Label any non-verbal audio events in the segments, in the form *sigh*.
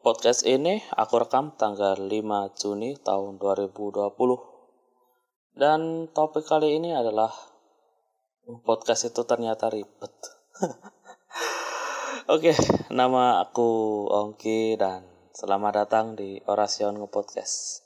Podcast ini aku rekam tanggal 5 Juni tahun 2020. Dan topik kali ini adalah podcast itu ternyata ribet. *laughs* Oke, nama aku Ongki dan selamat datang di Orasion Ngepodcast.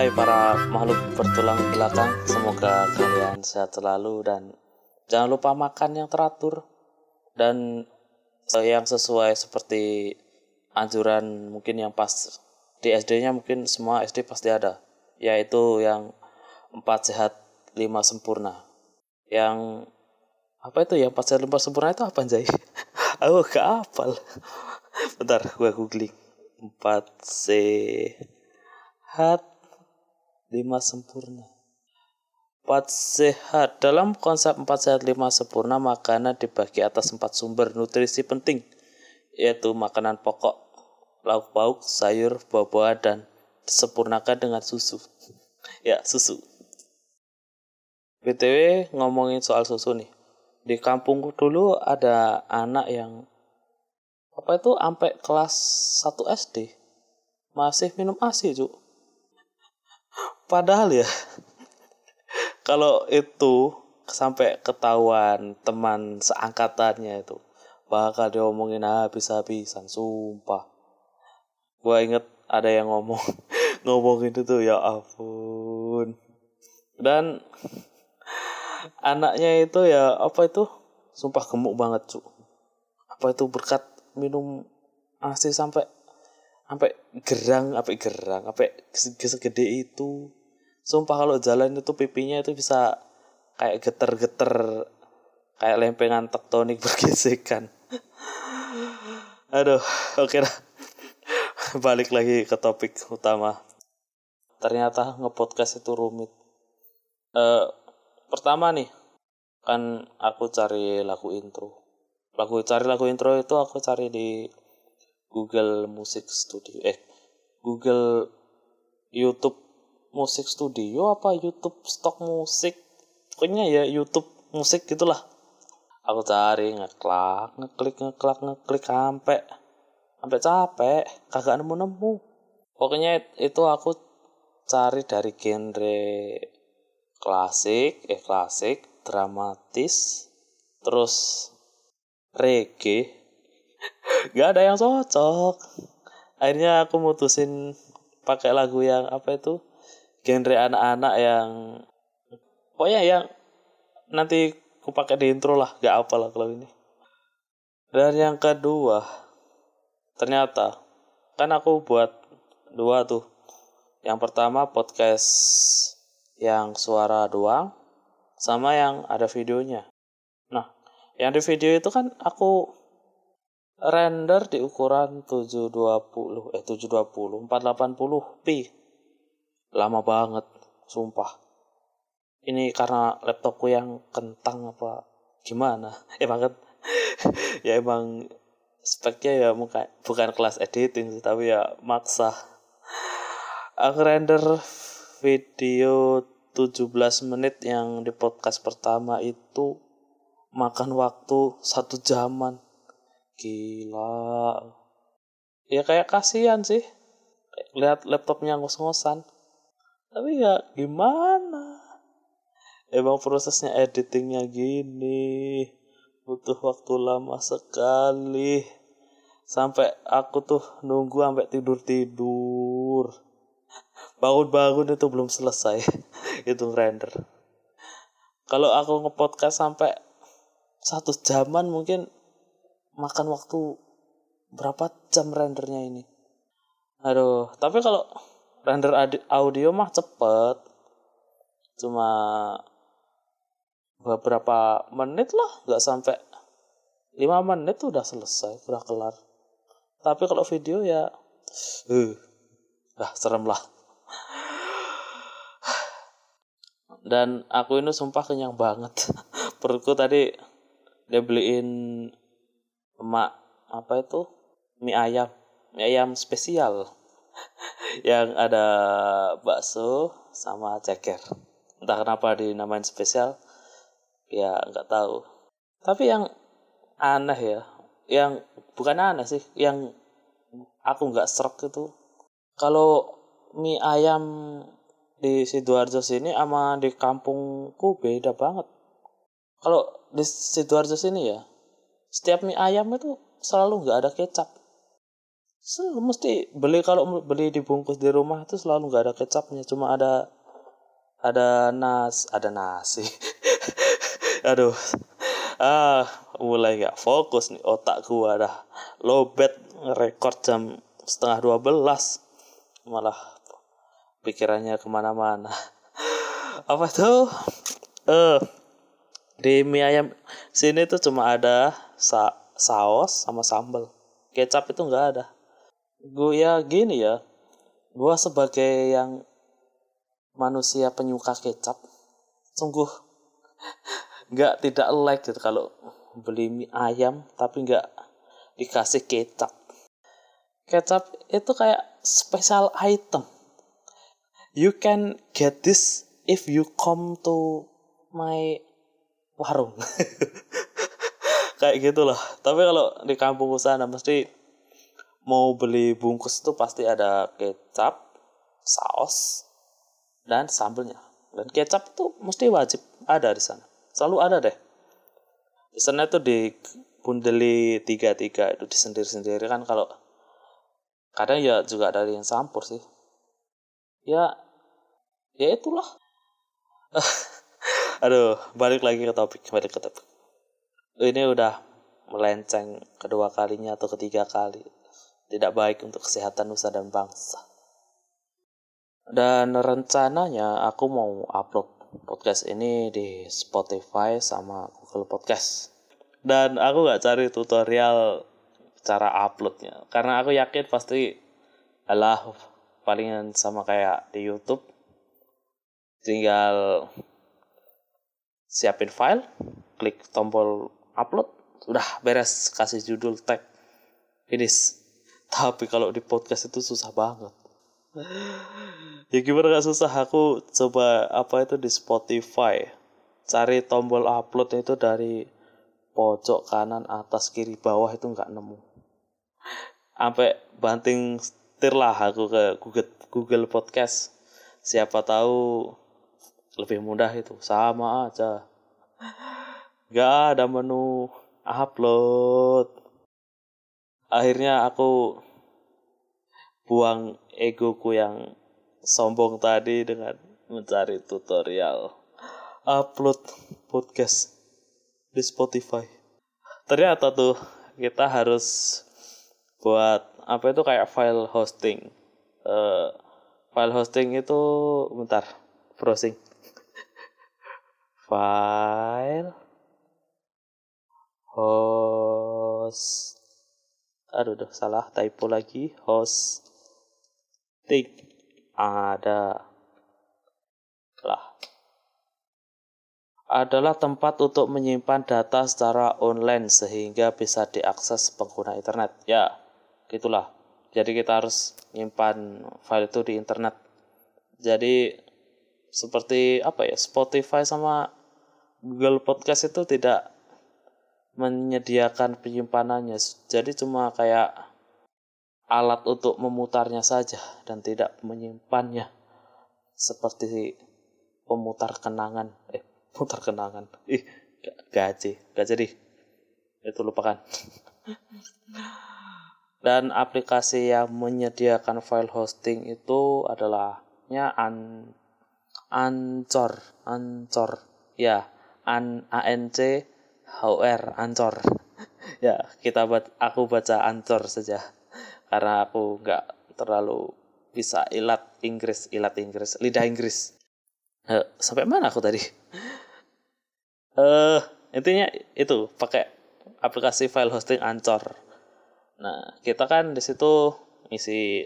Hai para makhluk bertulang belakang, semoga kalian sehat selalu dan jangan lupa makan yang teratur dan yang sesuai seperti anjuran mungkin yang pas di SD-nya mungkin semua SD pasti ada, yaitu yang empat sehat lima sempurna. Yang apa itu ya empat sehat lima sempurna itu apa anjay? *laughs* Aku gak hafal. Bentar, gue googling. Empat sehat lima sempurna. Empat sehat dalam konsep empat sehat lima sempurna makanan dibagi atas empat sumber nutrisi penting yaitu makanan pokok, lauk pauk, sayur, buah-buahan dan disempurnakan dengan susu. *laughs* ya susu. btw ngomongin soal susu nih. Di kampungku dulu ada anak yang apa itu sampai kelas 1 SD masih minum ASI, Cuk Padahal ya, *laughs* kalau itu sampai ketahuan teman seangkatannya itu bakal diomongin habis-habisan, sumpah. Gua inget ada yang ngomong *laughs* ngomongin itu ya ampun. Dan anaknya itu ya apa itu sumpah gemuk banget cu apa itu berkat minum asi sampai sampai gerang sampai gerang sampai segede itu sumpah kalau jalan itu pipinya itu bisa kayak geter-geter kayak lempengan tektonik *laughs* bergesekan. Aduh oke okay lah. *laughs* Balik lagi ke topik utama. Ternyata ngepodcast itu rumit. Uh, pertama nih kan aku cari lagu intro. Lagu cari lagu intro itu aku cari di Google Music Studio eh Google YouTube musik studio apa YouTube stok musik pokoknya ya YouTube musik gitulah. Aku cari ngeklak ngeklik ngeklak ngeklik sampai sampai capek kagak nemu nemu pokoknya itu aku cari dari genre klasik eh klasik dramatis terus reggae. *laughs* Gak ada yang cocok. Akhirnya aku mutusin pakai lagu yang apa itu genre anak-anak yang pokoknya yang nanti aku pakai di intro lah gak apa lah kalau ini. Dan yang kedua ternyata kan aku buat dua tuh. Yang pertama podcast yang suara doang sama yang ada videonya. Nah yang di video itu kan aku render di ukuran 720 eh 720 480 pi lama banget sumpah. Ini karena laptopku yang kentang apa gimana? *laughs* Emang kan *laughs* ya emang speknya ya bukan bukan kelas editing sih tapi ya maksa. Aku render video 17 menit yang di podcast pertama itu makan waktu satu jaman. Gila. Ya kayak kasihan sih lihat laptopnya ngos-ngosan tapi ya gimana. Emang prosesnya editingnya gini butuh waktu lama sekali. Sampai aku tuh nunggu sampai tidur tidur bangun-bangun itu belum selesai. *laughs* Itu render. Kalau aku ngepodcast sampai satu jaman mungkin makan waktu berapa jam rendernya ini? Aduh tapi kalau render audio mah cepet. Cuma beberapa menit lah nggak sampai lima menit tuh udah selesai udah kelar. Tapi kalau video ya uh, dah serem lah. Dan aku ini sumpah kenyang banget. *laughs* Perutku tadi dia beliin emak apa itu? Mie ayam. Mie ayam spesial yang ada bakso sama ceker. Entah kenapa dinamain spesial ya nggak tahu. Tapi yang aneh ya yang bukan aneh sih yang aku nggak serak itu kalau mie ayam di sidoarjo sini sama di kampungku beda banget. Kalau di sidoarjo sini ya setiap mie ayam itu selalu nggak ada kecap selalu mesti beli kalau beli dibungkus di rumah itu selalu nggak ada kecapnya cuma ada ada nas ada nasi. *laughs* Aduh. Ah mulai nggak fokus nih otak gua dah. Lobet rekor jam setengah dua belas. Malah pikirannya ke mana-mana. *laughs* Apa tuh eh uh, di mie ayam sini tuh cuma ada sa saus sama sambal. Kecap itu nggak ada gue ya gini ya gue sebagai yang manusia penyuka kecap sungguh *laughs* nggak tidak like gitu kalau beli mie ayam tapi nggak dikasih kecap. Kecap itu kayak special item. You can get this if you come to my warung. *laughs* Kayak gitulah. Tapi kalau di kampung sana mesti mau beli bungkus itu pasti ada kecap, saus, dan sambelnya. Dan kecap itu mesti wajib ada di sana. Selalu ada deh. Di sana itu di bundeli tiga-tiga itu disendiri-sendiri kan kalau kadang ya juga ada yang campur sih. Ya, ya itulah. *laughs* Aduh, balik lagi ke topik, balik ke topik. Ini udah melenceng kedua kalinya atau ketiga kali tidak baik untuk kesehatan nusa dan bangsa. Dan rencananya aku mau upload podcast ini di Spotify sama Google Podcast. Dan aku gak cari tutorial cara uploadnya. Karena aku yakin pasti adalah palingan sama kayak di YouTube. Tinggal siapin file, klik tombol upload, sudah beres kasih judul tag, finish tapi kalau di podcast itu susah banget. ya gimana gak susah aku coba apa itu di Spotify. Cari tombol upload itu dari pojok kanan atas kiri bawah itu nggak nemu. Sampai banting setir lah aku ke Google Google Podcast. Siapa tahu lebih mudah itu sama aja. Gak ada menu upload akhirnya aku buang egoku yang sombong tadi dengan mencari tutorial upload podcast di Spotify. Ternyata tuh kita harus buat apa itu kayak file hosting. Uh, file hosting itu bentar browsing. *laughs* file host aduh udah salah typo lagi hosting ada lah adalah tempat untuk menyimpan data secara online sehingga bisa diakses pengguna internet. Ya, gitulah. Jadi kita harus menyimpan file itu di internet. Jadi seperti apa ya? Spotify sama Google Podcast itu tidak menyediakan penyimpanannya. Jadi cuma kayak alat untuk memutarnya saja dan tidak menyimpannya seperti pemutar kenangan. Eh, putar kenangan. Ih, gaji, gak jadi. Itu lupakan. dan aplikasi yang menyediakan file hosting itu adalah nya an Ancor, Ancor. Ya, an ANC HR Ancor. *laughs* Ya kita buat aku baca Ancor saja. Karena aku nggak terlalu bisa ilat Inggris ilat Inggris lidah Inggris. Uh, sampai mana aku tadi? *laughs* Eh uh, intinya itu pakai aplikasi file hosting Ancor. Nah kita kan di situ isi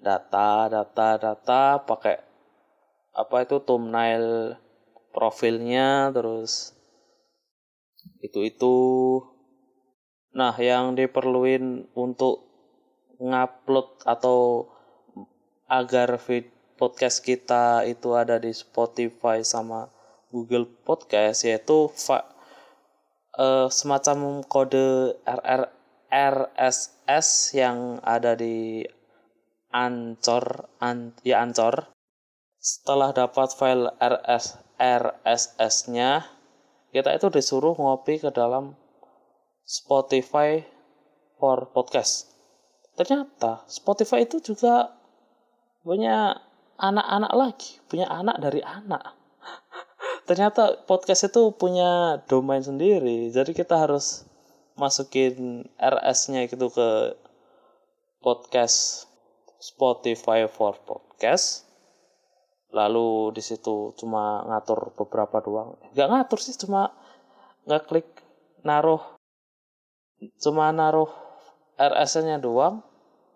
data data data pakai apa itu thumbnail profilnya terus itu-itu. Nah, yang diperluin untuk ngupload atau agar feed podcast kita itu ada di Spotify sama Google Podcast yaitu uh, semacam kode RR RSS yang ada di Ancor an, ya Ancor setelah dapat file RS RSS-nya kita itu disuruh ngopi ke dalam Spotify for podcast. Ternyata Spotify itu juga punya anak-anak lagi punya anak dari anak. *laughs* Ternyata podcast itu punya domain sendiri jadi kita harus masukin RS-nya gitu ke podcast Spotify for podcast lalu di situ cuma ngatur beberapa doang. Nggak ngatur sih cuma nggak klik naruh cuma naruh RS-nya doang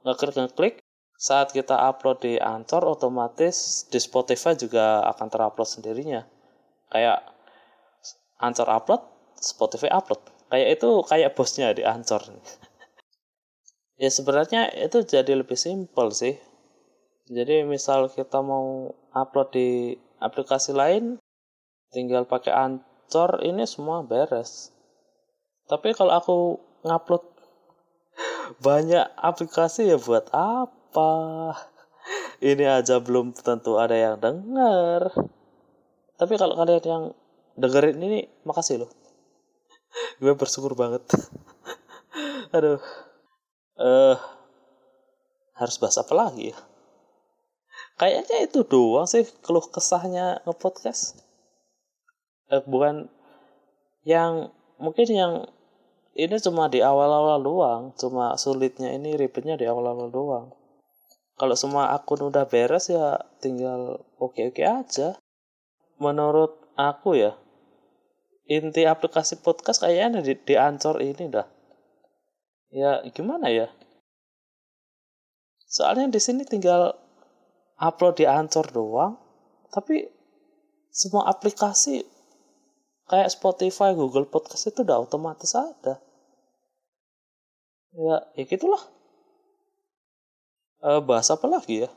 nggak klik ngeklik saat kita upload di Anchor otomatis di Spotify juga akan terupload sendirinya. Kayak Anchor upload Spotify upload. Kayak itu kayak bosnya di Ancor *laughs* ya sebenarnya itu jadi lebih simpel sih jadi misal kita mau upload di aplikasi lain tinggal pakai Ancor ini semua beres. Tapi kalau aku ngupload *laughs* banyak aplikasi ya buat apa? *laughs* Ini aja belum tentu ada yang denger. Tapi kalau kalian yang dengerin ini makasih loh. *laughs* Gue bersyukur banget. Aduh. Eh uh, harus bahas apa lagi ya kayaknya itu doang sih keluh kesahnya ngepodcast eh, bukan yang mungkin yang ini cuma di awal-awal doang cuma sulitnya ini ribetnya di awal-awal doang kalau semua akun udah beres ya tinggal oke-oke aja menurut aku ya inti aplikasi podcast kayaknya di, di Ancor ini dah. Ya gimana ya? Soalnya di sini tinggal upload di Ancor doang, tapi semua aplikasi kayak Spotify, Google Podcast itu udah otomatis ada. Ya, ya gitulah. E, bahas apa lagi ya?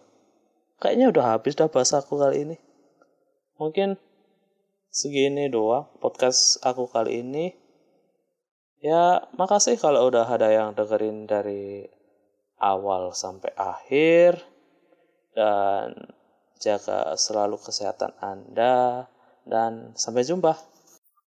Kayaknya udah habis dah bahasa aku kali ini. Mungkin segini doang podcast aku kali ini. Ya, makasih kalau udah ada yang dengerin dari awal sampai akhir. Dan jaga selalu kesehatan Anda. Dan sampai jumpa.